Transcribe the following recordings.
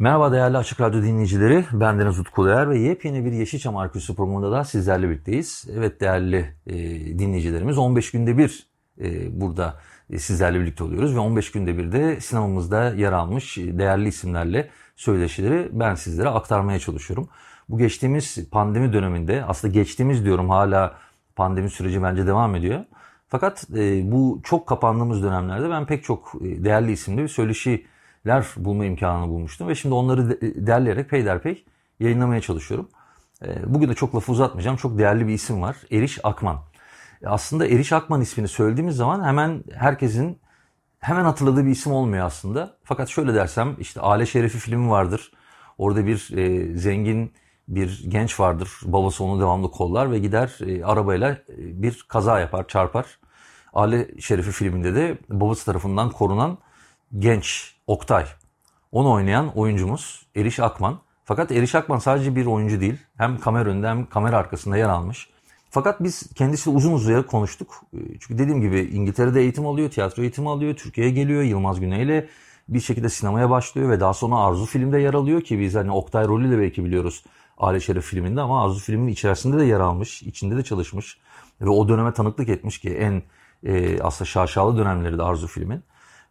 Merhaba değerli Açık Radyo dinleyicileri. Ben Deniz Utku Değer ve yepyeni bir Yeşilçam Arkeolojisi programında da sizlerle birlikteyiz. Evet değerli e, dinleyicilerimiz 15 günde bir e, burada e, sizlerle birlikte oluyoruz ve 15 günde bir de sinemamızda yer almış değerli isimlerle söyleşileri ben sizlere aktarmaya çalışıyorum. Bu geçtiğimiz pandemi döneminde aslında geçtiğimiz diyorum hala pandemi süreci bence devam ediyor. Fakat e, bu çok kapandığımız dönemlerde ben pek çok e, değerli isimli bir söyleşiler bulma imkanını bulmuştum. Ve şimdi onları de, derleyerek peyderpey yayınlamaya çalışıyorum. E, bugün de çok lafı uzatmayacağım. Çok değerli bir isim var. Eriş Akman. Aslında Eriş Akman ismini söylediğimiz zaman hemen herkesin hemen hatırladığı bir isim olmuyor aslında. Fakat şöyle dersem işte Aile Şerefi filmi vardır. Orada bir e, zengin bir genç vardır. Babası onu devamlı kollar ve gider e, arabayla e, bir kaza yapar, çarpar. Aile Şerefi filminde de babası tarafından korunan genç Oktay. Onu oynayan oyuncumuz Eriş Akman. Fakat Eriş Akman sadece bir oyuncu değil. Hem kamera önünde hem kamera arkasında yer almış. Fakat biz kendisiyle uzun uzun konuştuk. E, çünkü dediğim gibi İngiltere'de eğitim alıyor, tiyatro eğitimi alıyor, Türkiye'ye geliyor Yılmaz Güney ile bir şekilde sinemaya başlıyor ve daha sonra Arzu filmde yer alıyor ki biz hani Oktay rolüyle belki biliyoruz Aile Şeref filminde ama Arzu filmin içerisinde de yer almış, içinde de çalışmış ve o döneme tanıklık etmiş ki en e, aslında şaşalı dönemleri de Arzu filmin.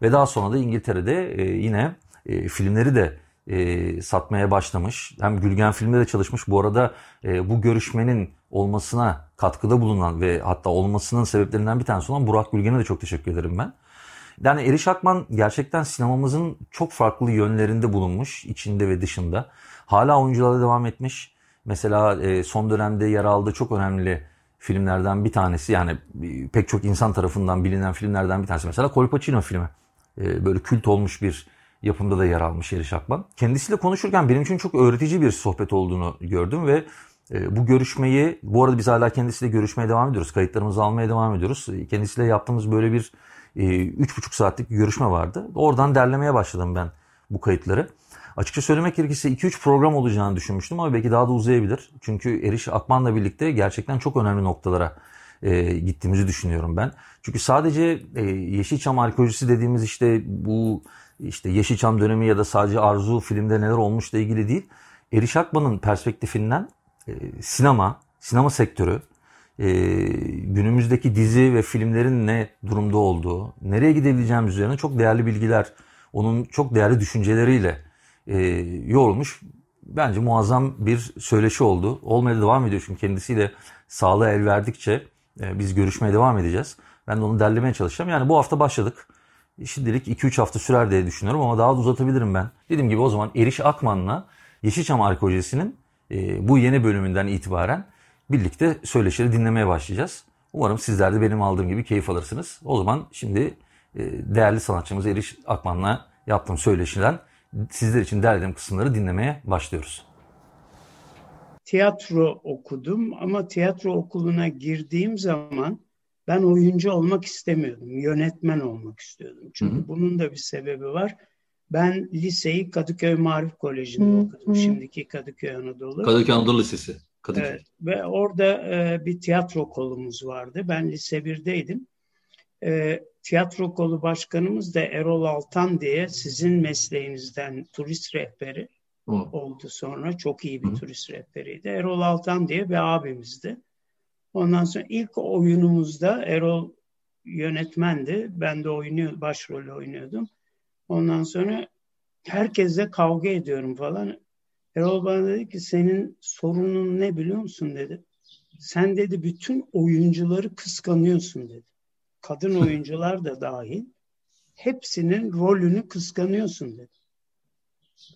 Ve daha sonra da İngiltere'de e, yine e, filmleri de e, satmaya başlamış. Hem Gülgen filmde de çalışmış. Bu arada e, bu görüşmenin olmasına katkıda bulunan ve hatta olmasının sebeplerinden bir tanesi olan Burak Gülgen'e de çok teşekkür ederim ben. Yani Eriş Akman gerçekten sinemamızın çok farklı yönlerinde bulunmuş, içinde ve dışında. Hala oyunculara devam etmiş. Mesela e, son dönemde yer aldığı çok önemli filmlerden bir tanesi yani e, pek çok insan tarafından bilinen filmlerden bir tanesi. Mesela Colpacino filmi. E, böyle kült olmuş bir yapımda da yer almış Eriş Akman. Kendisiyle konuşurken benim için çok öğretici bir sohbet olduğunu gördüm ve bu görüşmeyi, bu arada biz hala kendisiyle görüşmeye devam ediyoruz. Kayıtlarımızı almaya devam ediyoruz. Kendisiyle yaptığımız böyle bir üç buçuk saatlik bir görüşme vardı. Oradan derlemeye başladım ben bu kayıtları. Açıkça söylemek gerekirse 2-3 program olacağını düşünmüştüm ama belki daha da uzayabilir. Çünkü Eriş Akman'la birlikte gerçekten çok önemli noktalara e, gittiğimizi düşünüyorum ben. Çünkü sadece e, Yeşilçam arkeolojisi dediğimiz işte bu işte Yeşilçam dönemi ya da sadece Arzu filmde neler olmuşla ilgili değil. Eriş Akman'ın perspektifinden e, sinema, sinema sektörü, e, günümüzdeki dizi ve filmlerin ne durumda olduğu, nereye gidebileceğimiz üzerine çok değerli bilgiler, onun çok değerli düşünceleriyle e, yorulmuş. Bence muazzam bir söyleşi oldu. Olmaya devam ediyor çünkü kendisiyle sağlığı el verdikçe biz görüşmeye devam edeceğiz. Ben de onu derlemeye çalışacağım. Yani bu hafta başladık. Şimdilik 2-3 hafta sürer diye düşünüyorum ama daha da uzatabilirim ben. Dediğim gibi o zaman Eriş Akman'la Yeşilçam Arkeolojisi'nin e, bu yeni bölümünden itibaren birlikte söyleşileri dinlemeye başlayacağız. Umarım sizler de benim aldığım gibi keyif alırsınız. O zaman şimdi e, değerli sanatçımız Eriş Akman'la yaptığım söyleşiden sizler için derlediğim kısımları dinlemeye başlıyoruz. Tiyatro okudum ama tiyatro okuluna girdiğim zaman ben oyuncu olmak istemiyordum. Yönetmen olmak istiyordum. Çünkü hı hı. bunun da bir sebebi var. Ben liseyi Kadıköy Marif Koleji'nde hı, okudum. Hı. Şimdiki Kadıköy Anadolu. Kadıköy Anadolu Lisesi. Kadıköy. Evet, ve orada e, bir tiyatro kolumuz vardı. Ben lise 1'deydim. E, tiyatro kolu başkanımız da Erol Altan diye sizin mesleğinizden turist rehberi Hı. oldu sonra. Çok iyi bir Hı. turist rehberiydi. Erol Altan diye bir abimizdi. Ondan sonra ilk oyunumuzda Erol yönetmendi. Ben de oynuyor, başrolü oynuyordum. Ondan sonra herkesle kavga ediyorum falan. Erol bana dedi ki senin sorunun ne biliyor musun dedi. Sen dedi bütün oyuncuları kıskanıyorsun dedi kadın oyuncular da dahil hepsinin rolünü kıskanıyorsun dedi.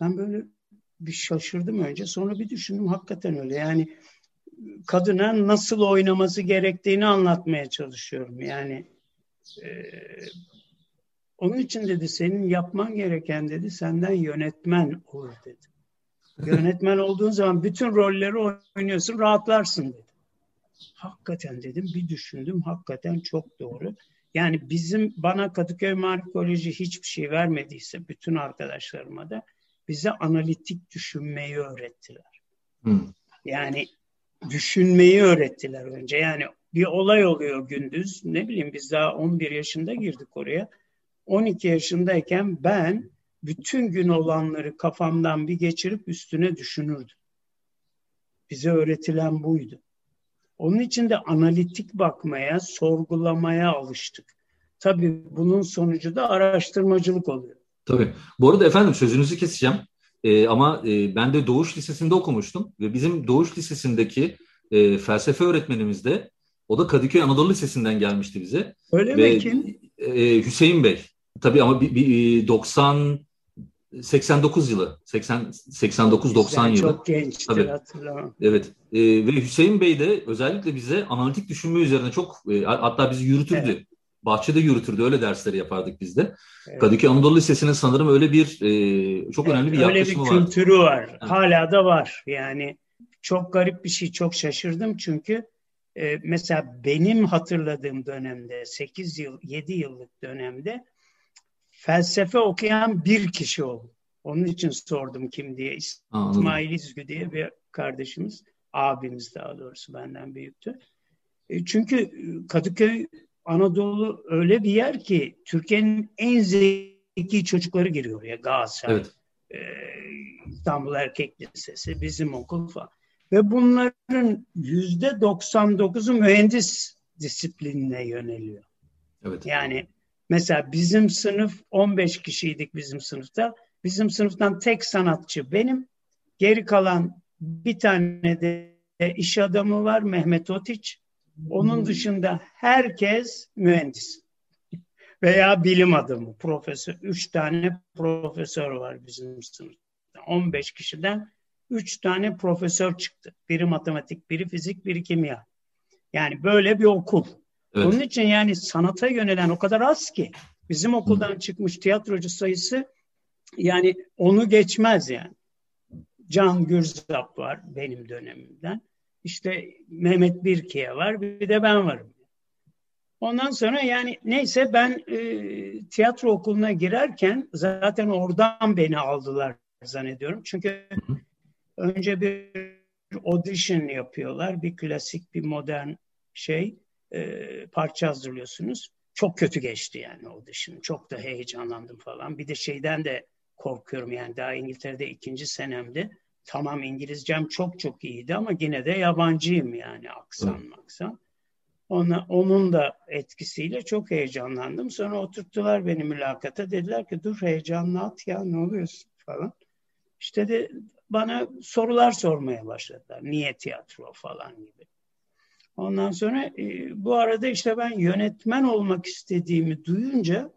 Ben böyle bir şaşırdım önce sonra bir düşündüm hakikaten öyle yani kadına nasıl oynaması gerektiğini anlatmaya çalışıyorum yani e, Onun için dedi senin yapman gereken dedi senden yönetmen olur dedi. Yönetmen olduğun zaman bütün rolleri oynuyorsun rahatlarsın dedi. Hakikaten dedim bir düşündüm hakikaten çok doğru. Yani bizim bana Kadıköy Marif Koleji hiçbir şey vermediyse bütün arkadaşlarıma da bize analitik düşünmeyi öğrettiler. Hmm. Yani düşünmeyi öğrettiler önce. Yani bir olay oluyor gündüz. Ne bileyim biz daha 11 yaşında girdik oraya. 12 yaşındayken ben bütün gün olanları kafamdan bir geçirip üstüne düşünürdüm. Bize öğretilen buydu. Onun için de analitik bakmaya, sorgulamaya alıştık. Tabii bunun sonucu da araştırmacılık oluyor. Tabii. Bu arada efendim sözünüzü keseceğim. Ee, ama e, ben de Doğuş Lisesi'nde okumuştum ve bizim Doğuş Lisesi'ndeki e, felsefe öğretmenimiz de o da Kadıköy Anadolu Lisesi'nden gelmişti bize. Öyle ve, mi kim? E, Hüseyin Bey. Tabii ama bir, bir 90 89 yılı, 80 89 90 yılı. Çok gençtir Tabii. hatırlamam. Evet. E, ve Hüseyin Bey de özellikle bize analitik düşünme üzerine çok e, hatta bizi yürütürdü. Evet. Bahçede yürütürdü. Öyle dersleri yapardık biz de. Evet. Kadıköy Anadolu Lisesi'nin sanırım öyle bir e, çok evet, önemli bir yaklaşımı var. Öyle bir kültürü var. var. Evet. Hala da var. Yani çok garip bir şey. Çok şaşırdım çünkü e, mesela benim hatırladığım dönemde 8 yıl 7 yıllık dönemde felsefe okuyan bir kişi oldu. Onun için sordum kim diye. İsmail İzgü diye bir kardeşimiz, abimiz daha doğrusu benden büyüktü. E, çünkü Kadıköy Anadolu öyle bir yer ki Türkiye'nin en zeki çocukları giriyor ya Galatasaray. Evet. E, İstanbul Erkek Lisesi, bizim okul falan. Ve bunların yüzde 99'u mühendis disiplinine yöneliyor. Evet. Yani Mesela bizim sınıf 15 kişiydik bizim sınıfta. Bizim sınıftan tek sanatçı benim. Geri kalan bir tane de iş adamı var Mehmet Otiç. Onun dışında herkes mühendis veya bilim adamı, profesör. Üç tane profesör var bizim sınıfta. 15 kişiden üç tane profesör çıktı. Biri matematik, biri fizik, biri kimya. Yani böyle bir okul. Evet. Onun için yani sanata yönelen o kadar az ki bizim okuldan Hı. çıkmış tiyatrocu sayısı yani onu geçmez yani. Can Gürzap var benim dönemimden. İşte Mehmet Birkiye var bir de ben varım. Ondan sonra yani neyse ben e, tiyatro okuluna girerken zaten oradan beni aldılar zannediyorum. Çünkü önce bir audition yapıyorlar. Bir klasik bir modern şey e, parça hazırlıyorsunuz. Çok kötü geçti yani dışın. Çok da heyecanlandım falan. Bir de şeyden de korkuyorum yani daha İngiltere'de ikinci senemde. Tamam İngilizcem çok çok iyiydi ama yine de yabancıyım yani aksan maksan. Ona, onun da etkisiyle çok heyecanlandım. Sonra oturttular beni mülakata. Dediler ki dur heyecanlı at ya ne oluyorsun falan. İşte de bana sorular sormaya başladılar. Niye tiyatro falan gibi. Ondan sonra e, bu arada işte ben yönetmen olmak istediğimi duyunca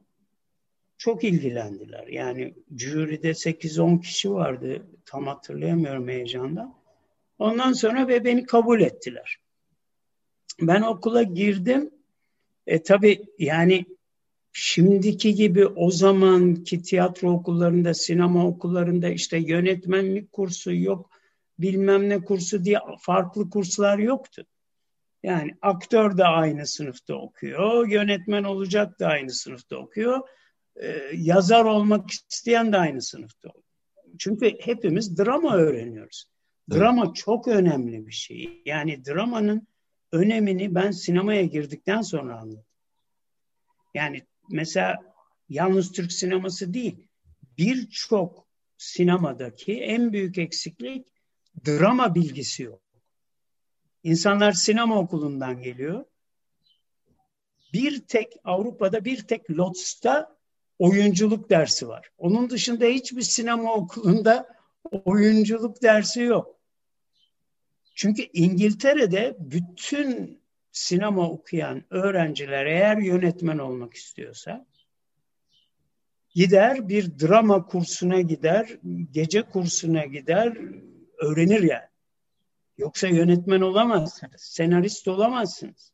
çok ilgilendiler. Yani jüride 8-10 kişi vardı. Tam hatırlayamıyorum heyecandan. Ondan sonra ve beni kabul ettiler. Ben okula girdim. E tabii yani şimdiki gibi o zamanki tiyatro okullarında, sinema okullarında işte yönetmenlik kursu yok, bilmem ne kursu diye farklı kurslar yoktu. Yani aktör de aynı sınıfta okuyor, yönetmen olacak da aynı sınıfta okuyor, e, yazar olmak isteyen de aynı sınıfta okuyor. Çünkü hepimiz drama öğreniyoruz. Evet. Drama çok önemli bir şey. Yani dramanın önemini ben sinemaya girdikten sonra anladım. Yani mesela yalnız Türk sineması değil, birçok sinemadaki en büyük eksiklik drama bilgisi yok. İnsanlar sinema okulundan geliyor. Bir tek Avrupa'da bir tek Lotz'ta oyunculuk dersi var. Onun dışında hiçbir sinema okulunda oyunculuk dersi yok. Çünkü İngiltere'de bütün sinema okuyan öğrenciler eğer yönetmen olmak istiyorsa gider bir drama kursuna gider, gece kursuna gider, öğrenir yani. Yoksa yönetmen olamazsınız, senarist olamazsınız.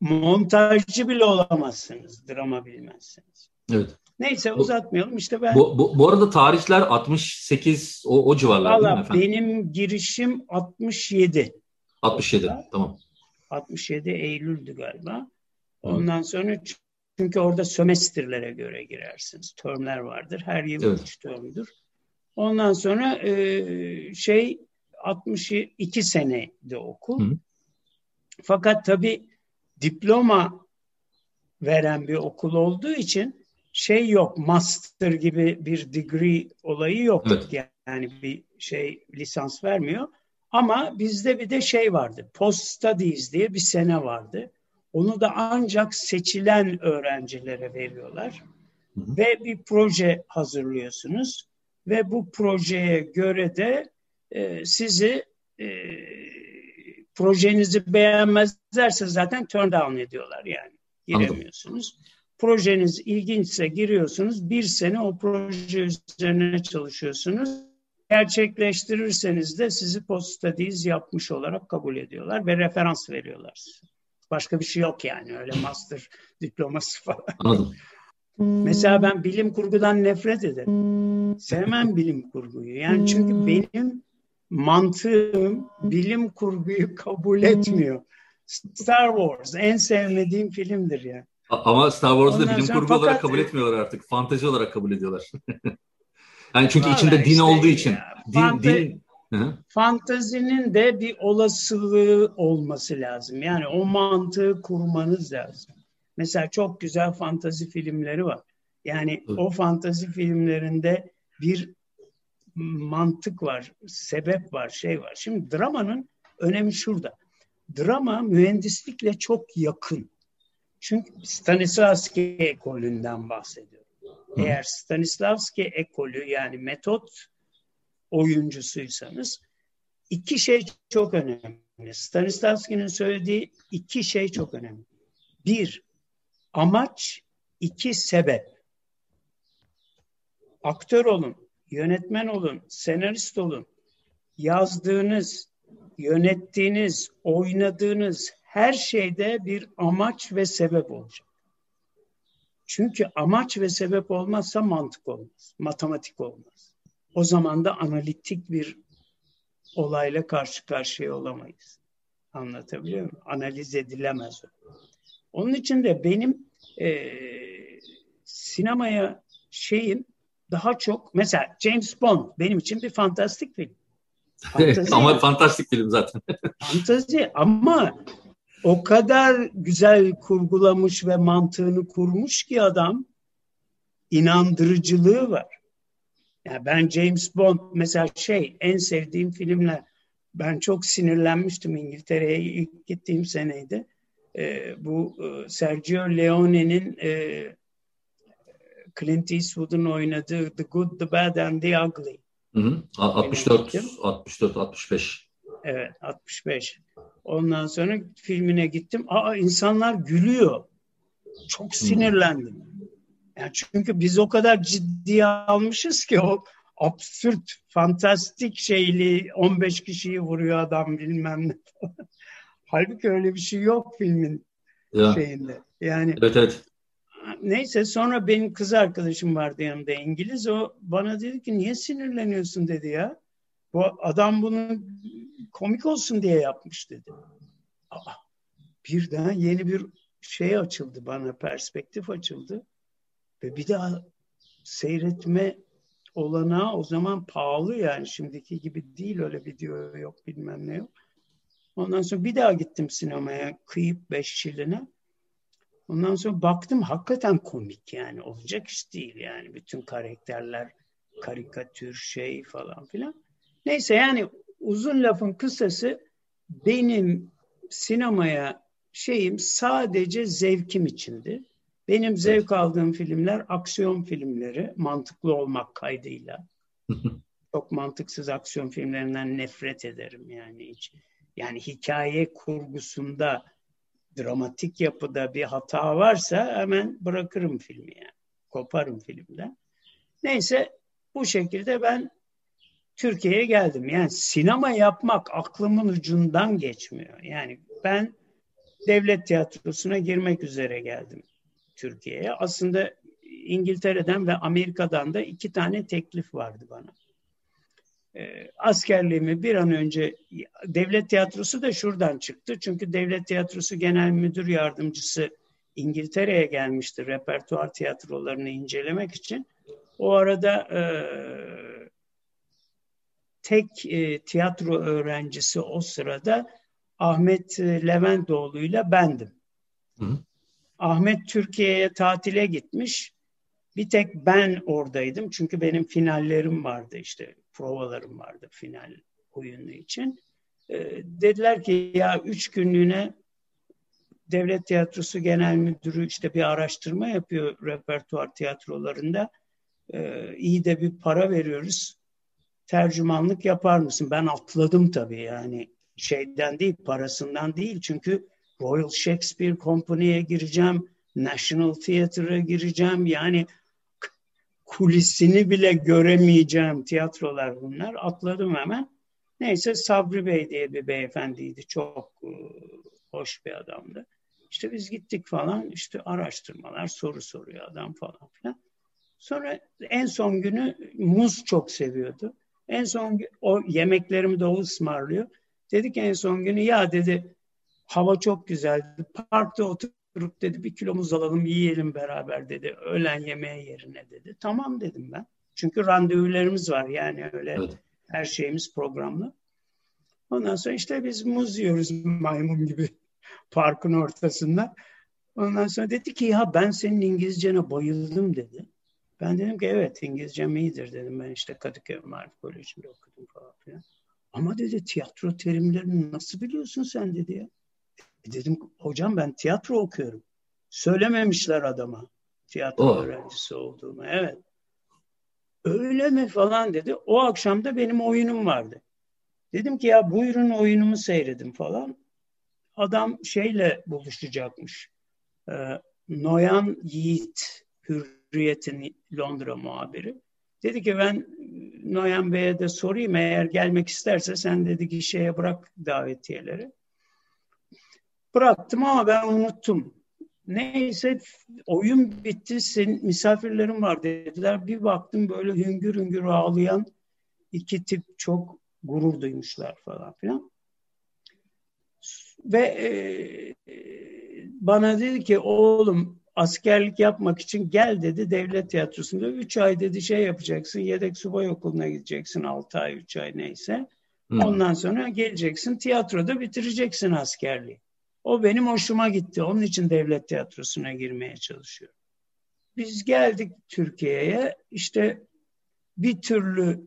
Montajcı bile olamazsınız drama bilmezseniz. Evet. Neyse uzatmayalım işte ben. Bu, bu, bu arada tarihler 68 o, o civarlar Vallahi değil mi efendim? Benim girişim 67. 67 orada. tamam. 67 Eylül'dü galiba. Ondan Hı. sonra çünkü orada sömestrlere göre girersiniz. Termler vardır. Her yıl evet. üç termdür. Ondan sonra e, şey 62 seneydi okul. Hı. Fakat tabii diploma veren bir okul olduğu için şey yok, master gibi bir degree olayı yok. Evet. Yani bir şey lisans vermiyor. Ama bizde bir de şey vardı, post studies diye bir sene vardı. Onu da ancak seçilen öğrencilere veriyorlar. Hı hı. Ve bir proje hazırlıyorsunuz. Ve bu projeye göre de e, sizi e, projenizi beğenmezlerse zaten turn down ediyorlar yani. Giremiyorsunuz. Anladım. Projeniz ilginçse giriyorsunuz. Bir sene o proje üzerine çalışıyorsunuz. Gerçekleştirirseniz de sizi post studies yapmış olarak kabul ediyorlar ve referans veriyorlar. Başka bir şey yok yani öyle master diploması falan. Anladım. Mesela ben bilim kurgudan nefret ederim. Sevmem bilim kurguyu. Yani çünkü benim mantığım bilim kurguyu kabul etmiyor. Star Wars en sevmediğim filmdir ya. Yani. Ama Star Wars'ı da bilim kurgu fakat, olarak kabul etmiyorlar artık. Fantezi olarak kabul ediyorlar. yani çünkü içinde işte din olduğu için. Ya, din, fante, din, Hı. Fantazinin de bir olasılığı olması lazım. Yani o mantığı kurmanız lazım. Mesela çok güzel fantazi filmleri var. Yani Hı. o fantazi filmlerinde bir mantık var, sebep var, şey var. Şimdi dramanın önemi şurada. Drama mühendislikle çok yakın. Çünkü Stanislavski ekolünden bahsediyorum. Hı. Eğer Stanislavski ekolü yani metot oyuncusuysanız iki şey çok önemli. Stanislavski'nin söylediği iki şey çok önemli. Bir, amaç, iki sebep. Aktör olun, yönetmen olun, senarist olun. Yazdığınız, yönettiğiniz, oynadığınız her şeyde bir amaç ve sebep olacak. Çünkü amaç ve sebep olmazsa mantık olmaz, matematik olmaz. O zaman da analitik bir olayla karşı karşıya olamayız. Anlatabiliyor muyum? Analiz edilemez. Onun için de benim e, sinemaya şeyim daha çok mesela James Bond benim için bir fantastik film. Fantazi, ama fantastik film zaten. fantazi ama o kadar güzel kurgulamış ve mantığını kurmuş ki adam inandırıcılığı var. Yani ben James Bond mesela şey en sevdiğim filmler ben çok sinirlenmiştim İngiltere'ye ilk gittiğim seneydi. Ee, bu e, Sergio Leone'nin e, Clint Eastwood'un oynadığı The Good, The Bad and The Ugly. Hı hı. 64, 64, 65. Evet, 65. Ondan sonra filmine gittim. Aa insanlar gülüyor. Çok sinirlendim. Yani çünkü biz o kadar ciddiye almışız ki o absürt, fantastik şeyli 15 kişiyi vuruyor adam bilmem ne. Halbuki öyle bir şey yok filmin ya. şeyinde. Yani evet, evet. Neyse sonra benim kız arkadaşım vardı yanımda İngiliz. O bana dedi ki niye sinirleniyorsun dedi ya. Bu adam bunu komik olsun diye yapmış dedi. Aa, birden yeni bir şey açıldı bana, perspektif açıldı. Ve bir daha seyretme olanağı o zaman pahalı yani şimdiki gibi değil öyle video yok bilmem ne yok. Ondan sonra bir daha gittim sinemaya kıyıp beş şiline. Ondan sonra baktım hakikaten komik yani olacak iş değil yani bütün karakterler karikatür şey falan filan. Neyse yani uzun lafın kısası benim sinemaya şeyim sadece zevkim içindi. Benim zevk aldığım filmler aksiyon filmleri, mantıklı olmak kaydıyla. Çok mantıksız aksiyon filmlerinden nefret ederim yani hiç. Yani hikaye kurgusunda, dramatik yapıda bir hata varsa hemen bırakırım filmi yani. Koparım filmden. Neyse bu şekilde ben Türkiye'ye geldim. Yani sinema yapmak aklımın ucundan geçmiyor. Yani ben devlet tiyatrosuna girmek üzere geldim Türkiye'ye. Aslında İngiltere'den ve Amerika'dan da iki tane teklif vardı bana. E, askerliğimi bir an önce devlet tiyatrosu da şuradan çıktı. Çünkü devlet tiyatrosu genel müdür yardımcısı İngiltere'ye gelmişti repertuar tiyatrolarını incelemek için. O arada e, tek e, tiyatro öğrencisi o sırada Ahmet Leventoğlu ile bendim. Hı. Ahmet Türkiye'ye tatile gitmiş. Bir tek ben oradaydım. Çünkü benim finallerim vardı işte. Provalarım vardı final oyunu için. E, dediler ki ya üç günlüğüne Devlet Tiyatrosu Genel Müdürü işte bir araştırma yapıyor repertuar tiyatrolarında. E, iyi de bir para veriyoruz. Tercümanlık yapar mısın? Ben atladım tabii yani şeyden değil, parasından değil. Çünkü Royal Shakespeare Company'ye gireceğim, National Theatre'a gireceğim. Yani kulisini bile göremeyeceğim tiyatrolar bunlar. Atladım hemen. Neyse Sabri Bey diye bir beyefendiydi. Çok e, hoş bir adamdı. İşte biz gittik falan işte araştırmalar soru soruyor adam falan filan. Sonra en son günü muz çok seviyordu. En son o yemeklerimi de o ısmarlıyor. Dedik en son günü ya dedi hava çok güzeldi. Parkta oturup dedi bir kilo muz alalım yiyelim beraber dedi. Öğlen yemeği yerine dedi. Tamam dedim ben. Çünkü randevularımız var yani öyle evet. her şeyimiz programlı. Ondan sonra işte biz muz yiyoruz maymun gibi parkın ortasında. Ondan sonra dedi ki ya ben senin İngilizcene bayıldım dedi. Ben dedim ki evet İngilizcem iyidir dedim. Ben işte Kadıköy Marif Koleji'nde okudum falan filan. Ama dedi tiyatro terimlerini nasıl biliyorsun sen dedi ya. E dedim hocam ben tiyatro okuyorum. Söylememişler adama tiyatro oh. öğrencisi olduğumu. Evet. Öyle mi falan dedi. O akşam da benim oyunum vardı. Dedim ki ya buyurun oyunumu seyredin falan. Adam şeyle buluşacakmış. Ee, Noyan Yiğit Hürriyet'in Londra muhabiri. Dedi ki ben Noyan Bey'e de sorayım eğer gelmek isterse sen dedi ki şeye bırak davetiyeleri. Bıraktım ama ben unuttum. Neyse oyun bitti. Senin misafirlerin var dediler. Bir baktım böyle hüngür hüngür ağlayan iki tip çok gurur duymuşlar falan filan. Ve e, bana dedi ki oğlum askerlik yapmak için gel dedi devlet tiyatrosunda. Üç ay dedi şey yapacaksın yedek subay okuluna gideceksin altı ay üç ay neyse. Hmm. Ondan sonra geleceksin tiyatroda bitireceksin askerliği. O benim hoşuma gitti. Onun için devlet tiyatrosuna girmeye çalışıyorum. Biz geldik Türkiye'ye işte bir türlü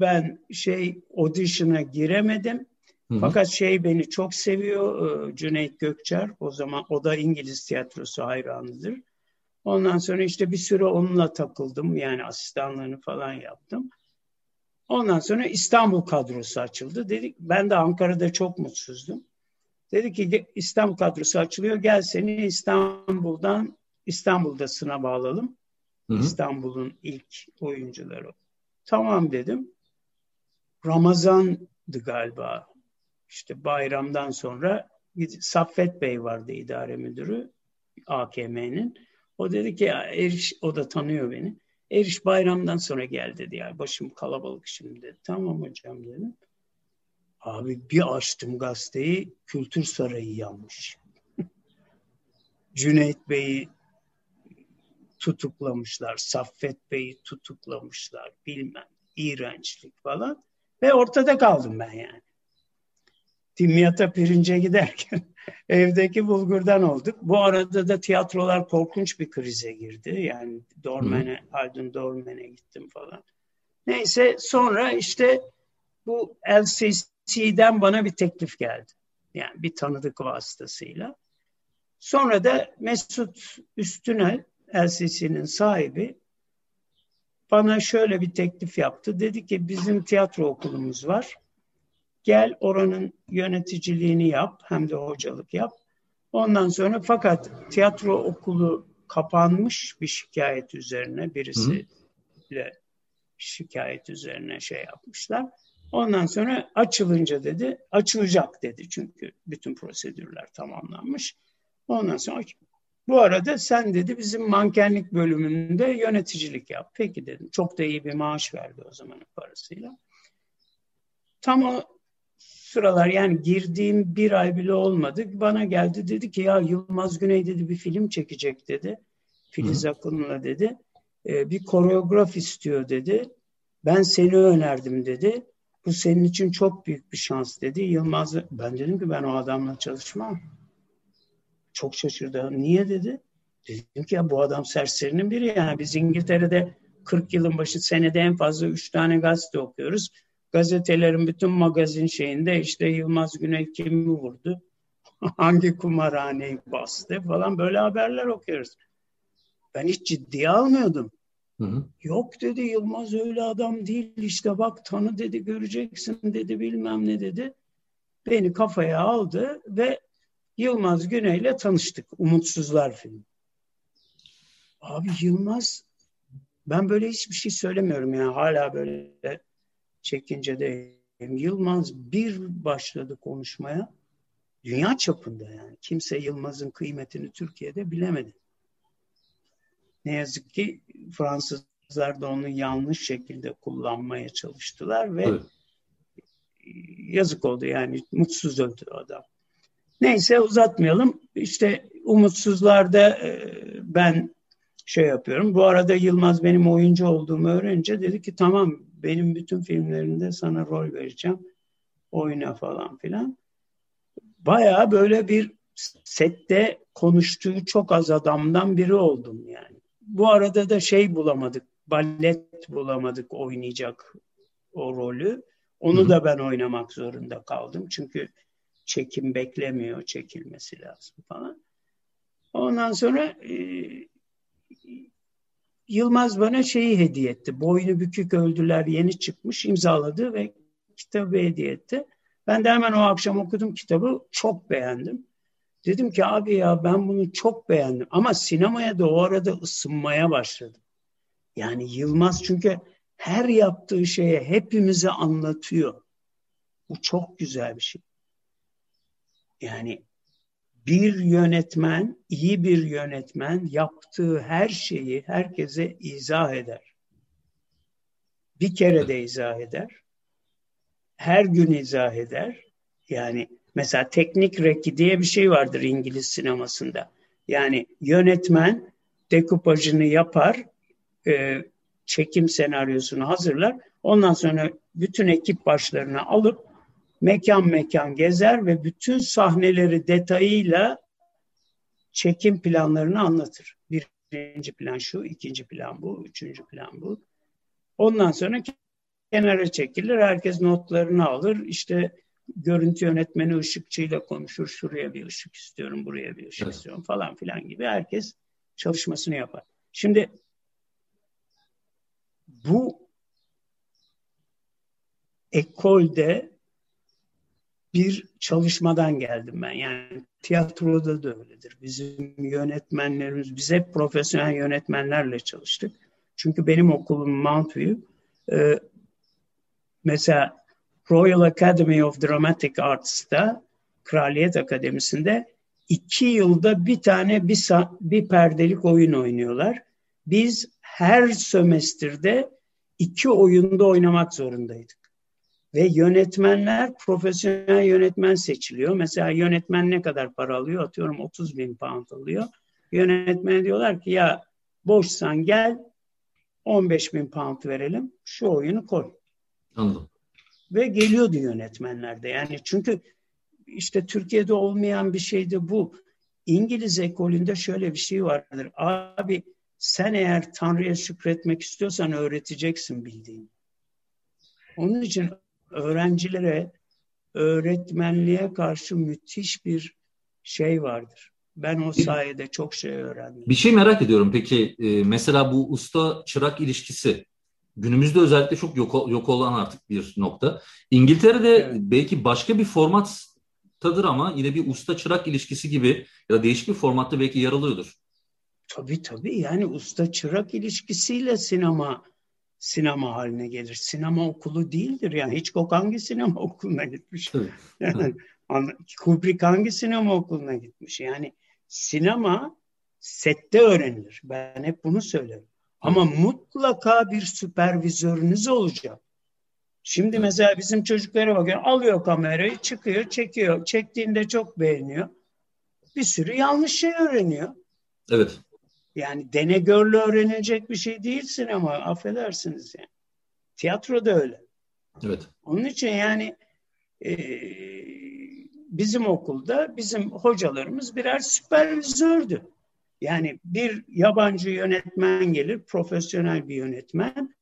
ben şey audition'a giremedim. Hı-hı. Fakat şey beni çok seviyor e, Cüneyt Gökçer. O zaman o da İngiliz tiyatrosu hayranıdır. Ondan sonra işte bir süre onunla takıldım. Yani asistanlığını falan yaptım. Ondan sonra İstanbul kadrosu açıldı. Dedik ben de Ankara'da çok mutsuzdum. Dedi ki İstanbul kadrosu açılıyor. Gel seni İstanbul'dan İstanbul'da sınav alalım. İstanbul'un ilk oyuncuları. Tamam dedim. Ramazan'dı galiba. İşte bayramdan sonra Saffet Bey vardı idare müdürü AKM'nin. O dedi ki Eriş, o da tanıyor beni. Eriş bayramdan sonra gel dedi ya başım kalabalık şimdi dedi. Tamam hocam dedim. Abi bir açtım gazeteyi Kültür Sarayı yanmış. Cüneyt Bey'i tutuklamışlar, Saffet Bey'i tutuklamışlar, bilmem, iğrençlik falan. Ve ortada kaldım ben yani. Dimyata pirince giderken evdeki bulgurdan olduk. Bu arada da tiyatrolar korkunç bir krize girdi. Yani Dormen'e, Haldun Dormen'e gittim falan. Neyse sonra işte bu LCC'den bana bir teklif geldi. Yani bir tanıdık vasıtasıyla. Sonra da Mesut Üstünel, LCC'nin sahibi, bana şöyle bir teklif yaptı. Dedi ki bizim tiyatro okulumuz var. Gel oranın yöneticiliğini yap hem de hocalık yap. Ondan sonra fakat tiyatro okulu kapanmış bir şikayet üzerine birisiyle şikayet üzerine şey yapmışlar. Ondan sonra açılınca dedi, açılacak dedi çünkü bütün prosedürler tamamlanmış. Ondan sonra bu arada sen dedi bizim mankenlik bölümünde yöneticilik yap. Peki dedim. Çok da iyi bir maaş verdi o zamanın parasıyla. Tam o sıralar yani girdiğim bir ay bile olmadı. Bana geldi dedi ki ya Yılmaz Güney dedi bir film çekecek dedi. Filiz Akın'la dedi. E, bir koreograf istiyor dedi. Ben seni önerdim dedi. Bu senin için çok büyük bir şans dedi. Yılmaz ben dedim ki ben o adamla çalışmam. Çok şaşırdı. Niye dedi? Dedim ki ya bu adam serserinin biri yani biz İngiltere'de 40 yılın başı senede en fazla 3 tane gazete okuyoruz. Gazetelerin bütün magazin şeyinde işte Yılmaz Güney kimi vurdu? Hangi kumarhaneyi bastı falan böyle haberler okuyoruz. Ben hiç ciddiye almıyordum. Hı hı. Yok dedi Yılmaz öyle adam değil işte bak tanı dedi göreceksin dedi bilmem ne dedi. Beni kafaya aldı ve Yılmaz Güney'le tanıştık. Umutsuzlar filmi. Abi Yılmaz ben böyle hiçbir şey söylemiyorum yani hala böyle çekince de Yılmaz bir başladı konuşmaya dünya çapında yani. Kimse Yılmaz'ın kıymetini Türkiye'de bilemedi. Ne yazık ki Fransızlar da onu yanlış şekilde kullanmaya çalıştılar ve evet. yazık oldu yani mutsuz öldü adam. Neyse uzatmayalım. İşte umutsuzlarda e, ben şey yapıyorum. Bu arada Yılmaz benim oyuncu olduğumu öğrenince dedi ki tamam benim bütün filmlerimde sana rol vereceğim. Oyna falan filan. Baya böyle bir sette konuştuğu çok az adamdan biri oldum yani. Bu arada da şey bulamadık. Ballet bulamadık oynayacak o rolü. Onu Hı. da ben oynamak zorunda kaldım. Çünkü çekim beklemiyor çekilmesi lazım falan. Ondan sonra e, Yılmaz bana şeyi hediye etti. Boynu bükük öldüler yeni çıkmış imzaladı ve kitabı hediye etti. Ben de hemen o akşam okudum kitabı çok beğendim. Dedim ki abi ya ben bunu çok beğendim ama sinemaya da o arada ısınmaya başladım. Yani Yılmaz çünkü her yaptığı şeye hepimize anlatıyor. Bu çok güzel bir şey. Yani bir yönetmen, iyi bir yönetmen yaptığı her şeyi herkese izah eder. Bir kere de izah eder. Her gün izah eder. Yani mesela teknik reki diye bir şey vardır İngiliz sinemasında. Yani yönetmen dekupajını yapar, e, çekim senaryosunu hazırlar. Ondan sonra bütün ekip başlarını alıp mekan mekan gezer ve bütün sahneleri detayıyla çekim planlarını anlatır. Birinci plan şu, ikinci plan bu, üçüncü plan bu. Ondan sonra kenara çekilir, herkes notlarını alır. İşte görüntü yönetmeni ışıkçıyla konuşur. Şuraya bir ışık istiyorum, buraya bir ışık evet. istiyorum falan filan gibi herkes çalışmasını yapar. Şimdi bu ekolde bir çalışmadan geldim ben. Yani tiyatroda da öyledir. Bizim yönetmenlerimiz, biz hep profesyonel yönetmenlerle çalıştık. Çünkü benim okulum Montview. E, mesela Royal Academy of Dramatic Arts'ta, Kraliyet Akademisi'nde iki yılda bir tane bir, bir perdelik oyun oynuyorlar. Biz her sömestrde iki oyunda oynamak zorundaydık ve yönetmenler profesyonel yönetmen seçiliyor. Mesela yönetmen ne kadar para alıyor? Atıyorum 30 bin pound alıyor. Yönetmen diyorlar ki ya boşsan gel 15 bin pound verelim şu oyunu koy. Anladım. Ve geliyordu yönetmenler de. Yani çünkü işte Türkiye'de olmayan bir şey de bu. İngiliz ekolünde şöyle bir şey vardır. Abi sen eğer Tanrı'ya şükretmek istiyorsan öğreteceksin bildiğin. Onun için öğrencilere öğretmenliğe karşı müthiş bir şey vardır. Ben o sayede çok şey öğrendim. Bir şey merak ediyorum peki e, mesela bu usta çırak ilişkisi günümüzde özellikle çok yok, yok olan artık bir nokta. İngiltere'de evet. belki başka bir formattadır ama yine bir usta çırak ilişkisi gibi ya da değişik bir formatta belki yer alıyordur. Tabii tabii yani usta çırak ilişkisiyle sinema sinema haline gelir. Sinema okulu değildir yani. Hitchcock hangi sinema okuluna gitmiş? yani, Kubrick hangi sinema okuluna gitmiş? Yani sinema sette öğrenilir. Ben hep bunu söylerim. Ama mutlaka bir süpervizörünüz olacak. Şimdi mesela bizim çocuklara bakın alıyor kamerayı çıkıyor çekiyor. Çektiğinde çok beğeniyor. Bir sürü yanlış şey öğreniyor. Evet. Yani denegörle öğrenilecek bir şey değilsin ama affedersiniz yani. Tiyatro da öyle. Evet. Onun için yani e, bizim okulda bizim hocalarımız birer süpervizördü. Yani bir yabancı yönetmen gelir, profesyonel bir yönetmen.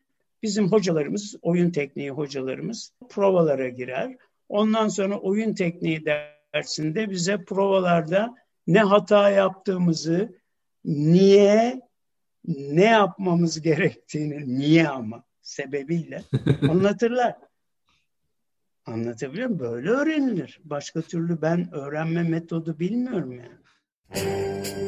Bizim hocalarımız, oyun tekniği hocalarımız provalara girer. Ondan sonra oyun tekniği dersinde bize provalarda ne hata yaptığımızı, niye, ne yapmamız gerektiğini, niye ama sebebiyle anlatırlar. Anlatabiliyor muyum? Böyle öğrenilir. Başka türlü ben öğrenme metodu bilmiyorum yani.